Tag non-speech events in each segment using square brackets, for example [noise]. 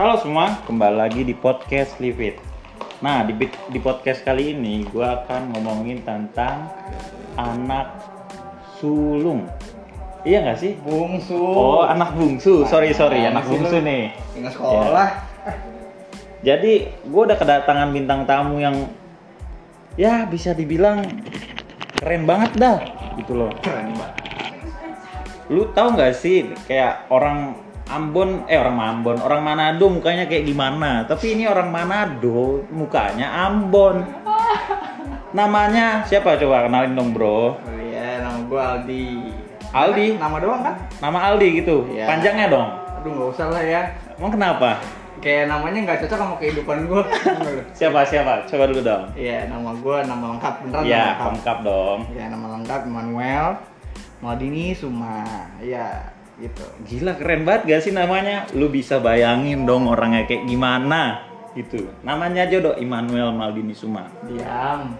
Halo semua, kembali lagi di podcast Live It. Nah, di, di podcast kali ini gue akan ngomongin tentang anak sulung. Iya nggak sih? Bungsu. Oh, anak bungsu. Sorry, sorry, anak sih bungsu lu? nih. Tinggal sekolah. Jadi, gue udah kedatangan bintang tamu yang ya bisa dibilang keren banget dah, gitu loh. Keren banget. Lu tahu nggak sih kayak orang Ambon, eh orang Ambon, orang Manado mukanya kayak gimana? Tapi ini orang Manado, mukanya Ambon. Namanya siapa coba kenalin dong bro? Oh iya, nama gua Aldi. Aldi? Nama doang kan? Nama Aldi gitu, Iya. panjangnya dong. Aduh nggak usah lah ya. Emang kenapa? Kayak namanya nggak cocok sama kehidupan gua. [laughs] Siapa siapa? Coba dulu dong. Iya, nama gua nama lengkap beneran Ya, nama lengkap. lengkap dong. Iya, nama lengkap Manuel Maldini Suma. Iya, gitu. Gila keren banget gak sih namanya? Lu bisa bayangin dong orangnya kayak gimana gitu. Namanya aja dong Immanuel Maldini Suma. Diam.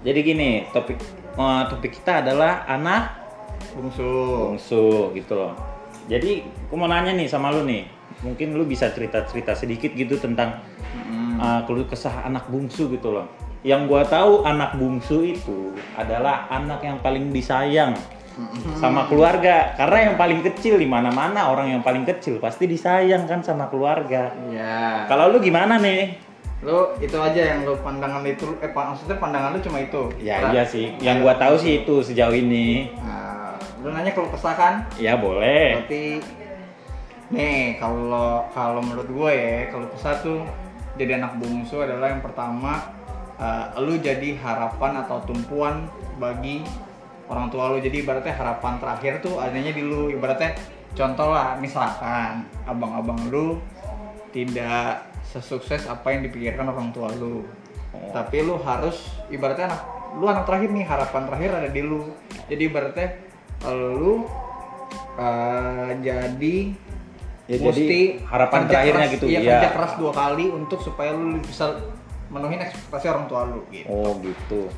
Jadi gini, topik eh, topik kita adalah anak Bungsu. bungsu gitu loh. Jadi aku mau nanya nih sama lu nih, mungkin lu bisa cerita-cerita sedikit gitu tentang Mm. uh, keluh kesah anak bungsu gitu loh. Yang gua tahu anak bungsu itu adalah anak yang paling disayang sama keluarga karena yang paling kecil di mana-mana orang yang paling kecil pasti disayang kan sama keluarga. Iya. Kalau lu gimana nih? Lu itu aja yang lu pandangan itu eh maksudnya pandangan lu cuma itu. Ya Pra- iya sih, yang gua tahu sih itu sejauh ini. Nah, lu nanya kalau kesah kan? Ya boleh. Berarti nih kalau kalau menurut gue ya kalau kesah tuh jadi anak bungsu adalah yang pertama eh, lu jadi harapan atau tumpuan bagi orang tua lu jadi ibaratnya harapan terakhir tuh adanya di lu ibaratnya contoh lah misalkan abang-abang lu tidak sesukses apa yang dipikirkan orang tua lu Oh. tapi lu harus ibaratnya anak lu anak terakhir nih harapan terakhir ada di lu jadi ibaratnya lu eh, jadi Ya, mesti jadi harapan terakhirnya keras, gitu, iya, iya. kerja keras dua kali untuk supaya lu bisa menuhin ekspektasi orang tua lu gitu Oh gitu.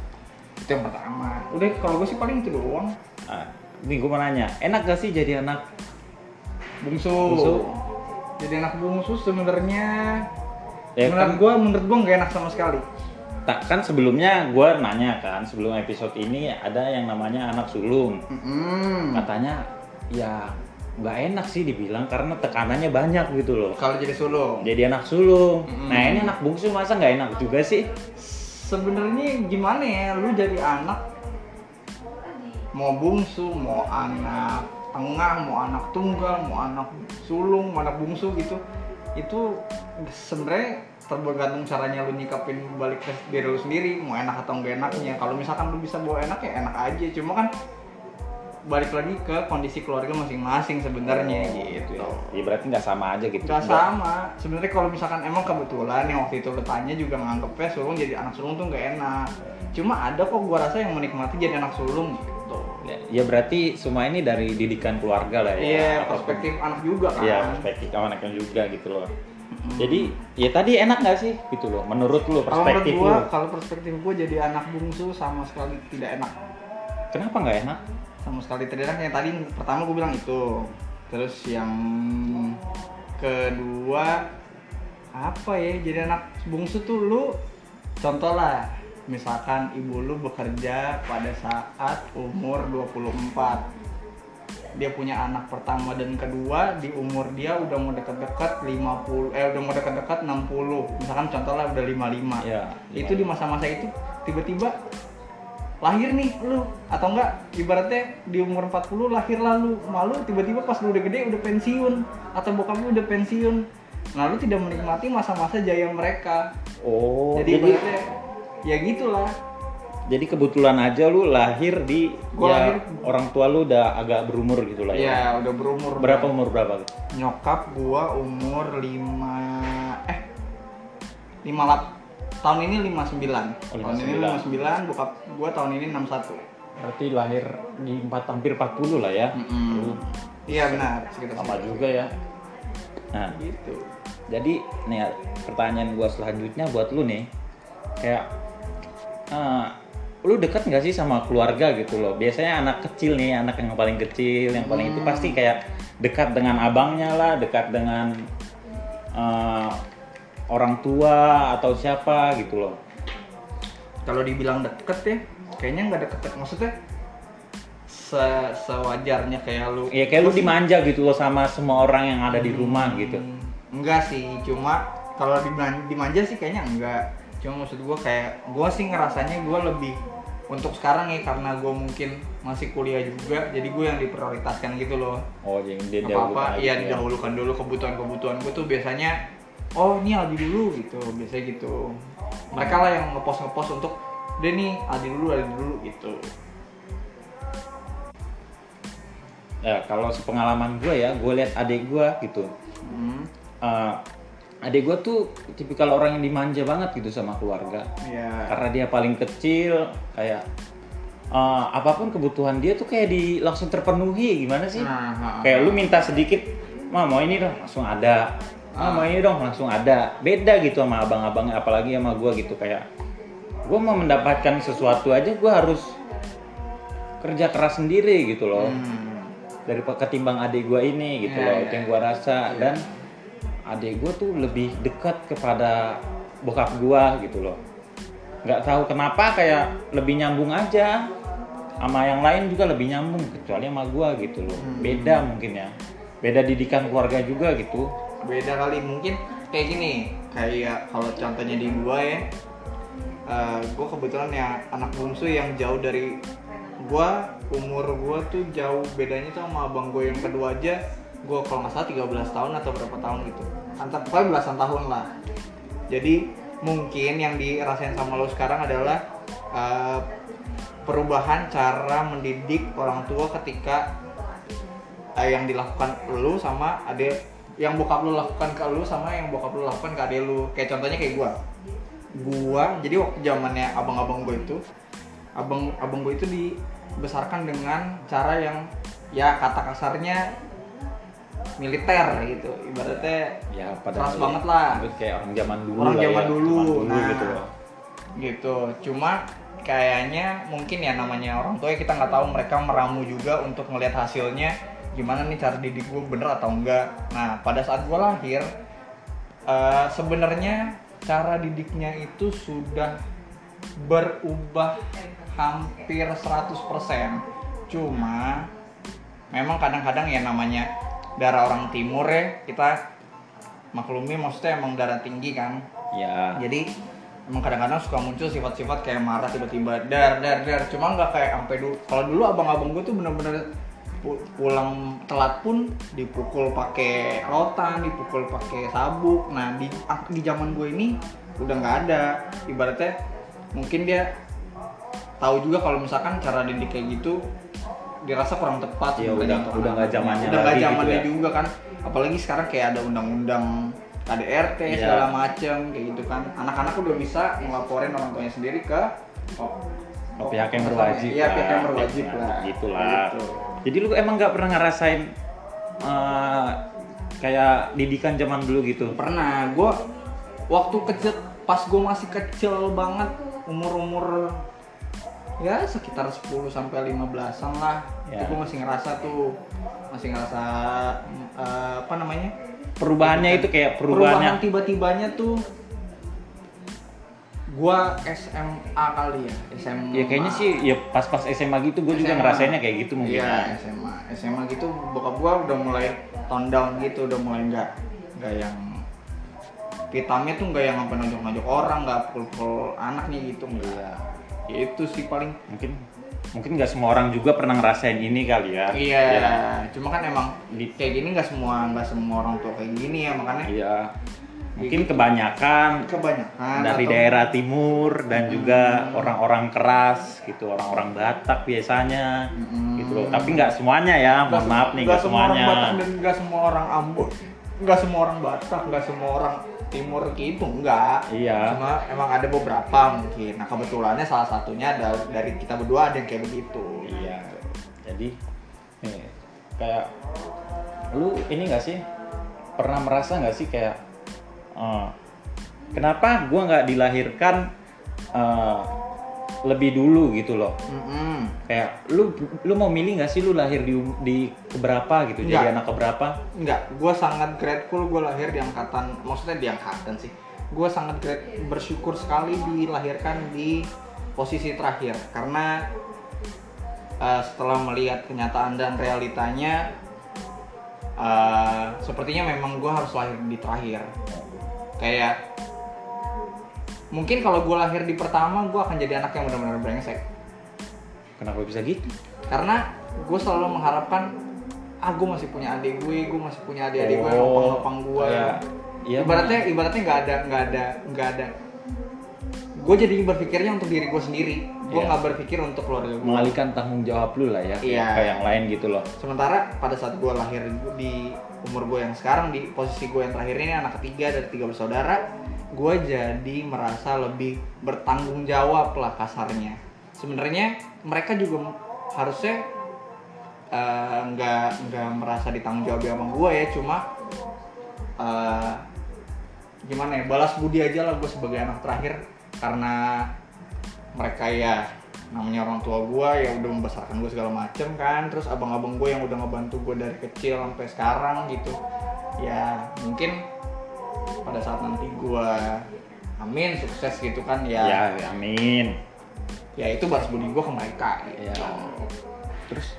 Itu yang pertama. Udah kalau gue sih paling itu doang. Ah, ini gue mau nanya, enak gak sih jadi anak bungsu, Bungsu. jadi anak bungsu sebenarnya Ya menurut kan- gue menurut gue nggak enak sama sekali. Tak kan sebelumnya gue nanya kan sebelum episode ini ada yang namanya anak sulung. Mm-mm. katanya ya nggak enak sih dibilang karena tekanannya banyak gitu loh. Kalau jadi sulung? Jadi anak sulung. Mm. nah ini anak bungsu masa nggak enak juga sih sebenarnya gimana ya lu jadi anak? Mau bungsu mau anak tengah mau anak tunggal mau anak sulung mau anak bungsu gitu. Itu sebenarnya tergantung caranya lu nyikapin balik ke diri lu sendiri mau enak atau enggak enaknya. Kalau misalkan lu bisa bawa enak ya enak aja. Cuma kan balik lagi ke kondisi keluarga masing-masing sebenarnya gitu ya berarti nggak sama aja gitu Gak sama. Sebenarnya kalau misalkan emang kebetulan yang waktu itu lu tanya juga nganggepnya sulung jadi anak sulung tuh nggak enak. Cuma ada kok gua rasa yang menikmati jadi anak sulung gitu. ya, ya berarti semua ini dari didikan keluarga lah ya Iya, perspektif anak juga kan. Iya, perspektif anaknya juga gitu loh. Jadi ya tadi enak nggak sih gitu loh? Menurut Kalau menurut perspektif gua, lu? kalau perspektif gua jadi anak bungsu sama sekali tidak enak. Kenapa nggak enak? Sama sekali enak. Yang tadi pertama gua bilang itu. Terus yang kedua apa ya? Jadi anak bungsu tuh lu contoh lah misalkan ibu lu bekerja pada saat umur 24 dia punya anak pertama dan kedua di umur dia udah mau dekat-dekat 50 eh udah mau dekat-dekat 60 misalkan contoh lah udah 55 Ya, itu di masa-masa itu tiba-tiba lahir nih lu. Atau enggak ibaratnya di umur 40 lahir lalu malu tiba-tiba pas lu udah gede udah pensiun. Atau bokap lu udah pensiun. Nah lu tidak menikmati masa-masa jaya mereka. Oh, jadi, jadi ibaratnya ya gitulah. Jadi kebetulan aja lu lahir di Gua ya lahir- orang tua lu udah agak berumur gitu lah ya. ya udah berumur. Berapa umur berapa? nyokap gua umur 5 eh 5 lap tahun ini 59 Oh, tahun ini 59 bokap gua tahun ini 61 Berarti lahir di empat hampir 40 lah ya. Mm-mm. Lu iya benar sekitar segitu. juga ya. Nah, gitu jadi nih ya, pertanyaan gua selanjutnya buat lu nih. Kayak eh, lu dekat nggak sih sama keluarga gitu loh biasanya anak kecil nih anak yang paling kecil yang paling itu Hmm. pasti kayak dekat dengan abangnya lah dekat dengan eh, orang tua atau siapa gitu loh. Kalau dibilang deket ya kayaknya nggak deket maksudnya se sewajarnya kayak lu ya kayak lu dimanja gitu loh sama semua orang yang ada di rumah gitu. Hmm, enggak sih cuma kalau diman- dimanja sih kayaknya enggak. Cuma maksud gua kayak gua sih ngerasanya gua lebih untuk sekarang ya karena gua mungkin masih kuliah juga jadi gue yang diprioritaskan gitu loh. Oh yang dia apa apa iya gitu ya. didahulukan dulu kebutuhan kebutuhan gue tuh biasanya oh ini Aldi dulu gitu. Biasanya gitu. Mereka lah yang ngepost ngepost untuk deh nih Aldi dulu Aldi dulu gitu. Ya kalau sepengalaman gue ya gue lihat adik gue gitu. Hmm. Eh, adik gue tuh tipikal orang yang dimanja banget gitu sama keluarga. Ya karena dia paling kecil kayak eh, apa pun kebutuhan dia tuh kayak di langsung terpenuhi. Gimana sih? Nah, kayak lu minta sedikit mah mau ini dong langsung ada ah mau ini dong langsung ada. Beda gitu sama abang-abangnya apalagi sama gue gitu kayak gue mau mendapatkan sesuatu aja gue harus kerja keras sendiri gitu loh. Hmm. dari ketimbang adik gue ini gitu Iya, loh itu yang gue rasa. Iya. dan adik gue tuh lebih dekat kepada bokap gue gitu loh. Nggak tahu kenapa kayak lebih nyambung aja. Sama yang lain juga lebih nyambung kecuali sama gue gitu loh. Hmm. beda mungkin ya. Beda didikan keluarga juga gitu beda kali. Mungkin kayak gini kayak kalau contohnya di gua ya gue kebetulan ya anak bungsu yang jauh dari gua. Umur gua tuh jauh bedanya tuh sama abang gue yang kedua aja. Gua kalau nggak salah 13 tahun atau berapa tahun gitu. Antar pokoknya belasan tahun lah. Jadi mungkin yang dirasain sama lo sekarang adalah eh, perubahan cara mendidik orang tua ketika eh, yang dilakukan lu sama ade yang bokap lu lakukan ke lu sama yang bokap lu lakukan ke ade lu kayak contohnya kayak gua gua jadi waktu zamannya abang-abang gue itu abang abang gue itu dibesarkan dengan cara yang ya kata kasarnya militer gitu ibaratnya ya pada Keras banget lah. kayak orang zaman dulu Orang zaman ya. dulu. Zaman Nah. gitu loh gitu cuma kayaknya mungkin ya namanya orang tua ya kita nggak tahu mereka meramu juga untuk ngelihat hasilnya gimana nih cara didik gue bener atau enggak. Nah pada saat gue lahir eh, sebenarnya cara didiknya itu sudah berubah hampir 100% cuma memang kadang-kadang ya namanya darah orang timur ya kita maklumi maksudnya emang darah tinggi kan. Ya jadi emang kadang-kadang suka muncul sifat-sifat kayak marah tiba-tiba dar dar dar. Cuma nggak kayak sampai dulu kalau dulu abang-abang gue tuh bener-bener pulang telat pun dipukul pakai rotan dipukul pakai sabuk nah di di zaman gue ini udah nggak ada ibaratnya mungkin dia tahu juga kalau misalkan cara didik kayak gitu dirasa kurang tepat Iya, sebenarnya udah- untuk udah nggak zamannya udah nggak gitu zamannya ya. juga kan apalagi sekarang kayak ada undang-undang KDRT Iya. segala macem kayak gitu kan anak-anak udah bisa ngelaporin orang tuanya sendiri ke oh, Oh, pihak yang berwajib iya pihak yang berwajib Ya, lah gitulah. Gitu. Jadi lu emang nggak pernah ngerasain eh, kayak didikan zaman dulu gitu? Pernah. Gue waktu kecil pas gue masih kecil banget umur-umur ya sekitar 10 sampai 15-an lah Ya. itu gue masih ngerasa tuh masih ngerasa eh, apa namanya? Perubahannya itu kayak perubahan perubahannya tiba-tibanya tuh gua SMA kali ya SMA ya kayaknya sih ya pas-pas SMA gitu juga SMA. ngerasainnya kayak gitu mungkin iya ya. SMA SMA gitu bokap gua udah mulai tone down gitu udah mulai nggak nggak yang hitamnya tuh nggak yang apa nonjok-nonjok orang nggak pukul-pukul anak nih gitu enggak itu sih paling mungkin mungkin nggak semua orang juga pernah ngerasain ini kali ya iya Ya. cuma kan emang Di- kayak gini nggak semua nggak semua orang tua kayak gini ya makanya iya mungkin kebanyakan kebanyakan dari atau- daerah timur dan juga orang-orang keras gitu orang-orang Batak biasanya Mm-mm. gitu loh. Tapi nggak semuanya ya mohon Nggak maaf nih nggak nggak semua orang semuanya. Batak dan nggak semua orang Ambon nggak semua orang Batak nggak semua orang Timur gitu enggak iya. Cuma emang ada beberapa mungkin. Nah kebetulannya salah satunya ada dari kita berdua ada yang kayak begitu. Iya. Jadi nih, kayak lu ini nggak sih? Pernah merasa nggak sih kayak eh, kenapa gua nggak dilahirkan eh, lebih dulu gitu loh Mm-mm. kayak lu lu mau milih nggak sih lu lahir di di keberapa gitu jadi Nggak. anak keberapa Enggak, gue sangat grateful gue lahir di angkatan, maksudnya di angkatan sih. Gue sangat grat, bersyukur sekali dilahirkan di posisi terakhir karena eh, setelah melihat kenyataan dan realitanya, eh, sepertinya memang gue harus lahir di terakhir. Kayak mungkin kalau gue lahir di pertama, gue akan jadi anak yang benar-benar brengsek. Kenapa bisa gitu? Karena gue selalu mengharapkan ah gue masih punya adik gue gue masih punya adik-adik gue yang Oh, ngopang gue iya, ibaratnya ibaratnya nggak ada nggak ada nggak ada gue jadi berpikirnya untuk diri gue sendiri. Gue Iya. nggak berpikir untuk keluarga gue mengalihkan tanggung jawab lu lah ya Iya. ke yang lain gitu loh. Sementara pada saat gue lahir di umur gue yang sekarang di posisi gue yang terakhir ini anak ketiga dari tiga bersaudara gue jadi merasa lebih bertanggung jawab lah kasarnya. Sebenarnya mereka juga harusnya eh, nggak nggak merasa ditanggung jawab sama gue ya cuma eh, gimana ya balas budi aja lah gue sebagai anak terakhir karena mereka ya namanya orang tua gue ya udah membesarkan gue segala macem kan. Terus abang-abang gue yang udah ngebantu gue dari kecil sampai sekarang gitu. Ya mungkin pada saat nanti gue amin sukses gitu kan ya. Ya amin. Ya itu balas budi gue ke mereka gitu. Ya. terus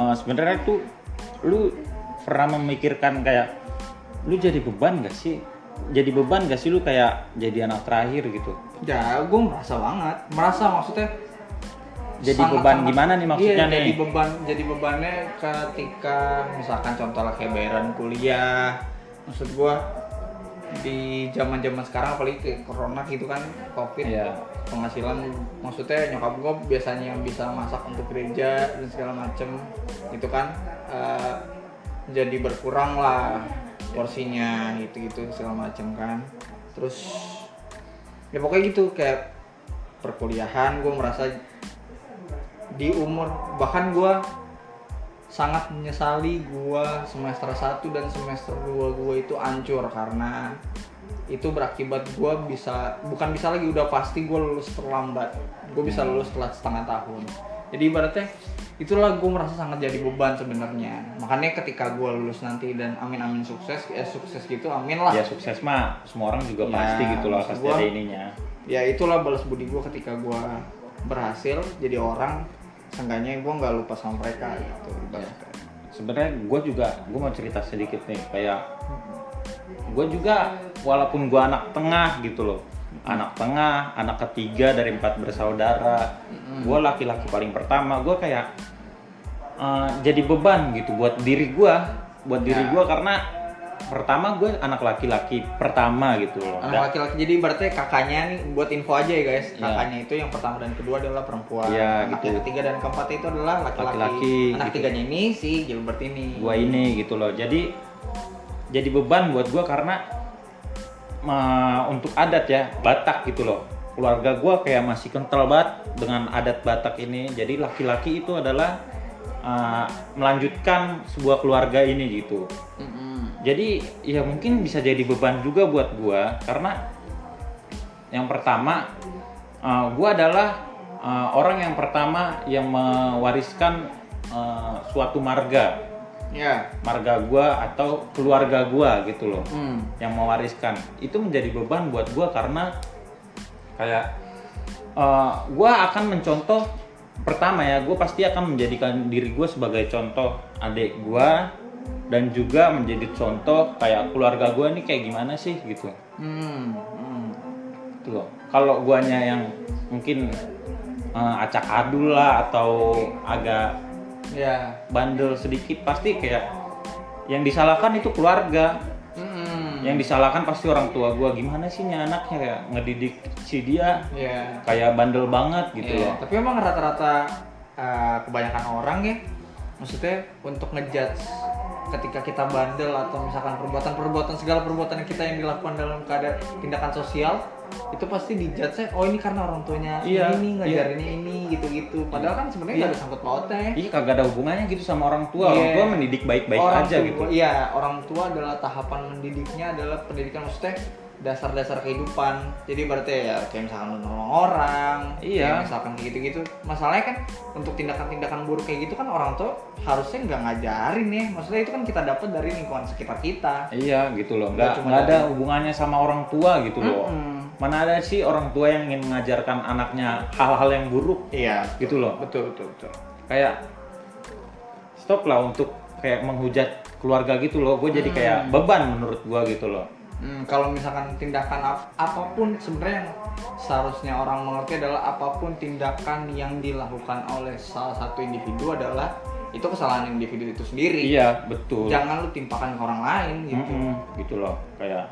eh, sebenarnya tuh lu pernah memikirkan kayak lu jadi beban gak sih jadi beban gak sih lu kayak jadi anak terakhir gitu ya gue merasa banget merasa maksudnya Jadi sangat- beban sangat- gimana nih maksudnya iya, nih? jadi beban jadi bebannya ketika misalkan contoh lah kayak bayaran kuliah maksud gue di zaman zaman sekarang apalagi kayak corona gitu kan covid Iya. penghasilan maksudnya nyokap gue biasanya yang bisa masak untuk gereja dan segala macem itu kan eh, jadi berkurang lah porsinya gitu gitu segala macem kan. Terus ya pokoknya gitu kayak perkuliahan gue merasa di umur bahkan gue sangat menyesali gue semester 1 dan semester 2 gue itu hancur karena itu berakibat gue bisa bukan bisa lagi udah pasti gue lulus terlambat. Gue bisa lulus setelah setengah tahun. Jadi ibaratnya itulah gue merasa sangat jadi beban sebenarnya. Makanya ketika gue lulus nanti dan amin amin sukses ya sukses gitu amin lah. Ya sukses mah semua orang juga Ya, pasti gitu loh pasti gua- ada ininya. ya itulah balas budi gue ketika gue berhasil jadi orang seenggaknya gue nggak lupa sama mereka gitu ibaratnya. sebenarnya gue juga gue mau cerita sedikit nih kayak gue juga walaupun gue anak tengah gitu loh anak tengah anak ketiga dari empat bersaudara gue laki-laki paling pertama gue kayak eh, jadi beban gitu buat diri gue buat diri Ya. gue karena pertama gue anak laki-laki pertama gitu loh anak laki-laki jadi berarti kakaknya nih buat info aja ya guys Iya. kakaknya itu yang pertama dan kedua adalah perempuan Iya, anak gitu. yang ketiga dan keempat itu adalah laki-laki anak gitu. tiganya ini si Gilbert ini gua ini gitu loh jadi jadi beban buat gua karena ma- untuk adat ya Batak gitu loh keluarga gua kayak masih kental banget dengan adat Batak ini jadi laki-laki itu adalah uh, melanjutkan sebuah keluarga ini gitu Mm-mm. jadi ya mungkin bisa jadi beban juga buat gua karena yang pertama uh, gua adalah uh, orang yang pertama yang mewariskan uh, suatu marga ya marga gua atau keluarga gua gitu loh Hmm. yang mewariskan itu menjadi beban buat gua karena kayak eh, gua akan mencontoh pertama ya gua pasti akan menjadikan diri gua sebagai contoh adik gua dan juga menjadi contoh kayak keluarga gua nih kayak gimana sih gitu Hmm. Hmm. gitu loh kalau guanya yang mungkin eh, acak adul lah atau agak ya bandel sedikit pasti kayak yang disalahkan itu keluarga Mm-mm. yang disalahkan pasti orang tua gua. Gimana sih nih anaknya? Kayak ngedidik si dia. Ya kayak bandel banget gitu Iya, loh. Tapi emang rata-rata uh, kebanyakan orang ya, maksudnya untuk ngejudge ketika kita bandel atau misalkan perbuatan-perbuatan segala perbuatan kita yang dilakukan dalam keadaan tindakan sosial itu pasti dijudge oh ini karena orang tuanya Iya, ini iya. ngajarinnya ini gitu-gitu padahal kan sebenarnya Iya. ada sangkut pautnya Iya kagak ada hubungannya gitu sama orang tua orang Iya. tua mendidik baik-baik orang aja tua, gitu Iya, orang tua adalah tahapan mendidiknya adalah pendidikan maksudnya dasar-dasar kehidupan jadi berarti ya kayak misalkan lu nolong orang Iya. kayak misalkan kayak gitu-gitu masalahnya kan untuk tindakan-tindakan buruk kayak gitu kan orang tua harusnya nggak ngajarin ya maksudnya itu kan kita dapat dari lingkungan sekitar kita Iya gitu loh, Nggak nggak ada hubungannya sama orang tua gitu loh. Mana ada sih orang tua yang ingin mengajarkan anaknya hal-hal yang buruk iya gitu loh. betul betul betul Kayak stop lah untuk kayak menghujat keluarga gitu loh. Gue jadi Hmm. kayak beban menurut gua gitu loh. Hmm, kalau misalkan tindakan ap- apa pun sebenarnya yang seharusnya orang mengerti adalah apa pun tindakan yang dilakukan oleh salah satu individu adalah itu kesalahan individu itu sendiri. Iya betul. Jangan lu timpakan ke orang lain gitu. Mm-mm, gitu loh kayak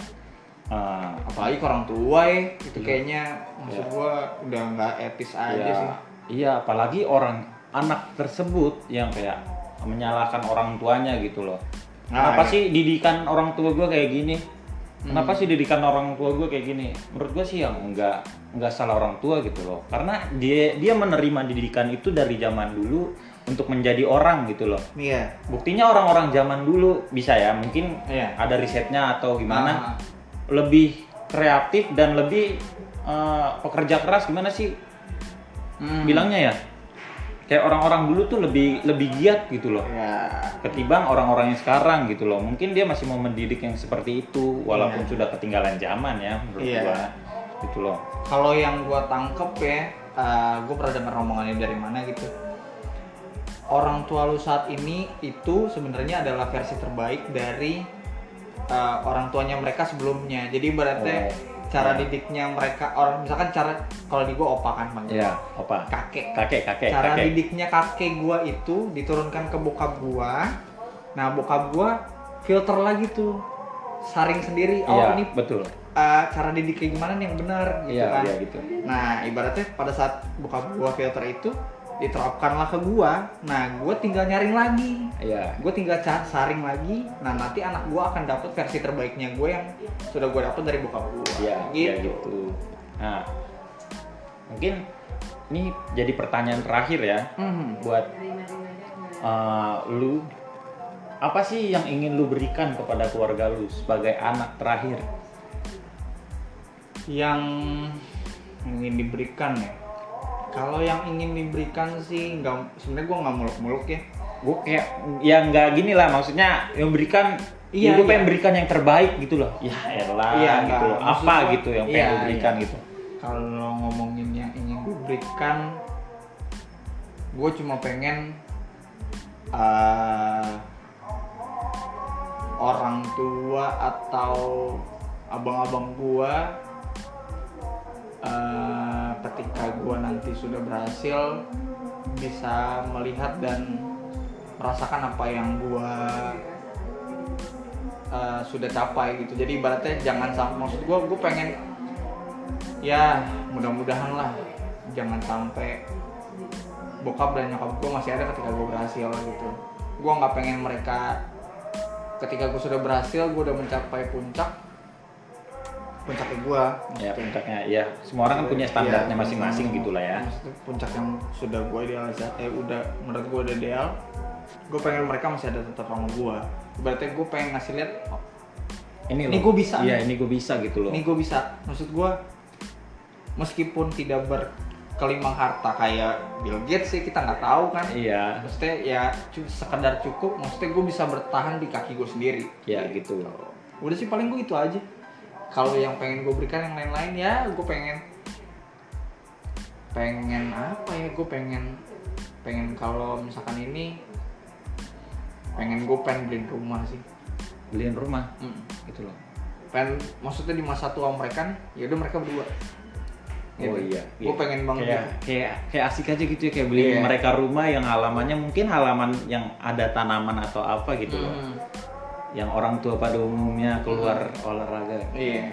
uh, Apalagi ke orang tua ya, itu Iya. kayaknya maksud Iya. gua udah nggak etis aja iya, sih. iya apalagi orang anak tersebut yang kayak menyalahkan orang tuanya gitu loh Nah, kenapa iya. sih didikan orang tua gue kayak gini kenapa Hmm. sih didikan orang tua gue kayak gini menurut gue sih yang enggak enggak salah orang tua gitu loh karena dia dia menerima didikan itu dari zaman dulu untuk menjadi orang gitu loh Iya. buktinya orang-orang zaman dulu bisa ya mungkin Iya. ada risetnya atau gimana Ah, lebih kreatif dan lebih eh, pekerja keras gimana sih hmm. bilangnya ya kayak orang-orang dulu tuh lebih lebih giat gitu loh ya ketimbang orang-orang yang sekarang gitu loh mungkin dia masih mau mendidik yang seperti itu walaupun Iya. sudah ketinggalan zaman ya menurut Iya. gua gitu loh kalau yang gua tangkep ya eh, gua pernah dengar omongannya dari mana gitu orang tua lu saat ini itu sebenarnya adalah versi terbaik dari eh, orang tuanya mereka sebelumnya. Jadi berarti Oh, cara iya. didiknya mereka orang misalkan cara kalau di gua opa kan panggil ya apa kakek. Kakek kakek cara kakek. didiknya kakek gua itu diturunkan ke bokap gua. Nah bokap gua filter lagi tuh saring sendiri. Oh iya ini betul. uh, cara didik kayak gimana nih yang benar gitu iya kan. iya gitu. Nah ibaratnya pada saat bokap gua filter itu diterapkanlah ke gua. Nah gua tinggal nyaring lagi. Iya. Gue tinggal saring lagi. Nah nanti anak gua akan dapat versi terbaiknya gue yang sudah gua dapat dari bokap gua. Iya iya gitu, gitu. Nah mungkin ini jadi pertanyaan terakhir ya. Mhm. buat uh, lu apa sih yang ingin lu berikan kepada keluarga lu sebagai anak terakhir? Yang ingin diberikan ya kalau yang ingin diberikan sih nggak sebenarnya gue nggak muluk-muluk ya gue kayak ya nggak gini lah maksudnya yang berikan Iya, gue iya. pengen berikan yang terbaik gitu loh ya elah Iya, gitu loh apa gitu yang pengen iya, lu berikan iya. gitu kalau ngomongin yang ingin gue berikan gue cuma pengen eh, orang tua atau abang-abang gua eh, ketika gua nanti sudah berhasil bisa melihat dan merasakan apa yang gua eh, sudah capai gitu. Jadi ibaratnya jangan sampai maksud gua gue pengen ya mudah-mudahan lah jangan sampai bokap dan nyokap gue masih ada ketika gue berhasil gitu. Gue nggak pengen mereka ketika gue sudah berhasil gue udah mencapai puncak puncaknya gue ya puncaknya ya. Semua orang kan punya standarnya masing-masing gitu lah ya. Puncak yang sudah gue idealisasi eh udah menurut gue udah ideal. Gue pengen mereka masih ada tetap sama gue berarti gue pengen ngasih lihat oh, ini, Ini gua bisa. Iya ini gue bisa gitu loh. Ini gue bisa. Maksud gue meskipun tidak berkelimang harta kayak Bill Gates sih kita nggak tahu kan. Iya. Maksudnya ya sekedar cukup maksudnya gue bisa bertahan di kaki gue sendiri. Ya gitu. Udah sih paling gue itu aja kalau yang pengen gue berikan yang lain-lain ya gue pengen pengen apa ya gue pengen pengen kalau misalkan ini pengen gue pengen beliin rumah sih beliin rumah Mm. gitu loh pengen maksudnya di masa tua mereka kan ya udah mereka berdua Oh iya, gue iya. pengen banget kayak gitu. kayak kayak asik aja gitu ya kayak beli Iya. mereka rumah yang halamannya mungkin halaman yang ada tanaman atau apa gitu loh Hmm. Yang orang tua pada umumnya keluar olahraga. Iya.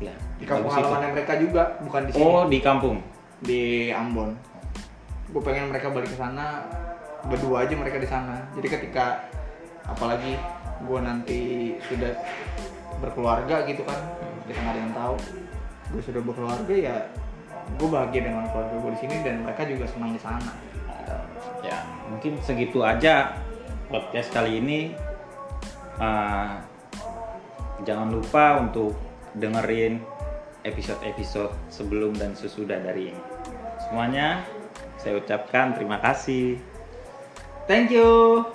Ya di kampung halamannya mereka juga bukan di sini? Oh di kampung. Di Ambon. Gue pengen mereka balik ke sana berdua aja mereka di sana. Jadi ketika apalagi gue nanti sudah berkeluarga gitu kan kita nggak ada yang tahu gue sudah berkeluarga ya gue bahagia dengan keluarga gue di sini dan mereka juga senang di sana. Ya mungkin segitu aja podcast kali ini Uh, jangan lupa untuk dengerin episode-episode sebelum dan sesudah dari ini. Semuanya saya ucapkan terima kasih. Thank you.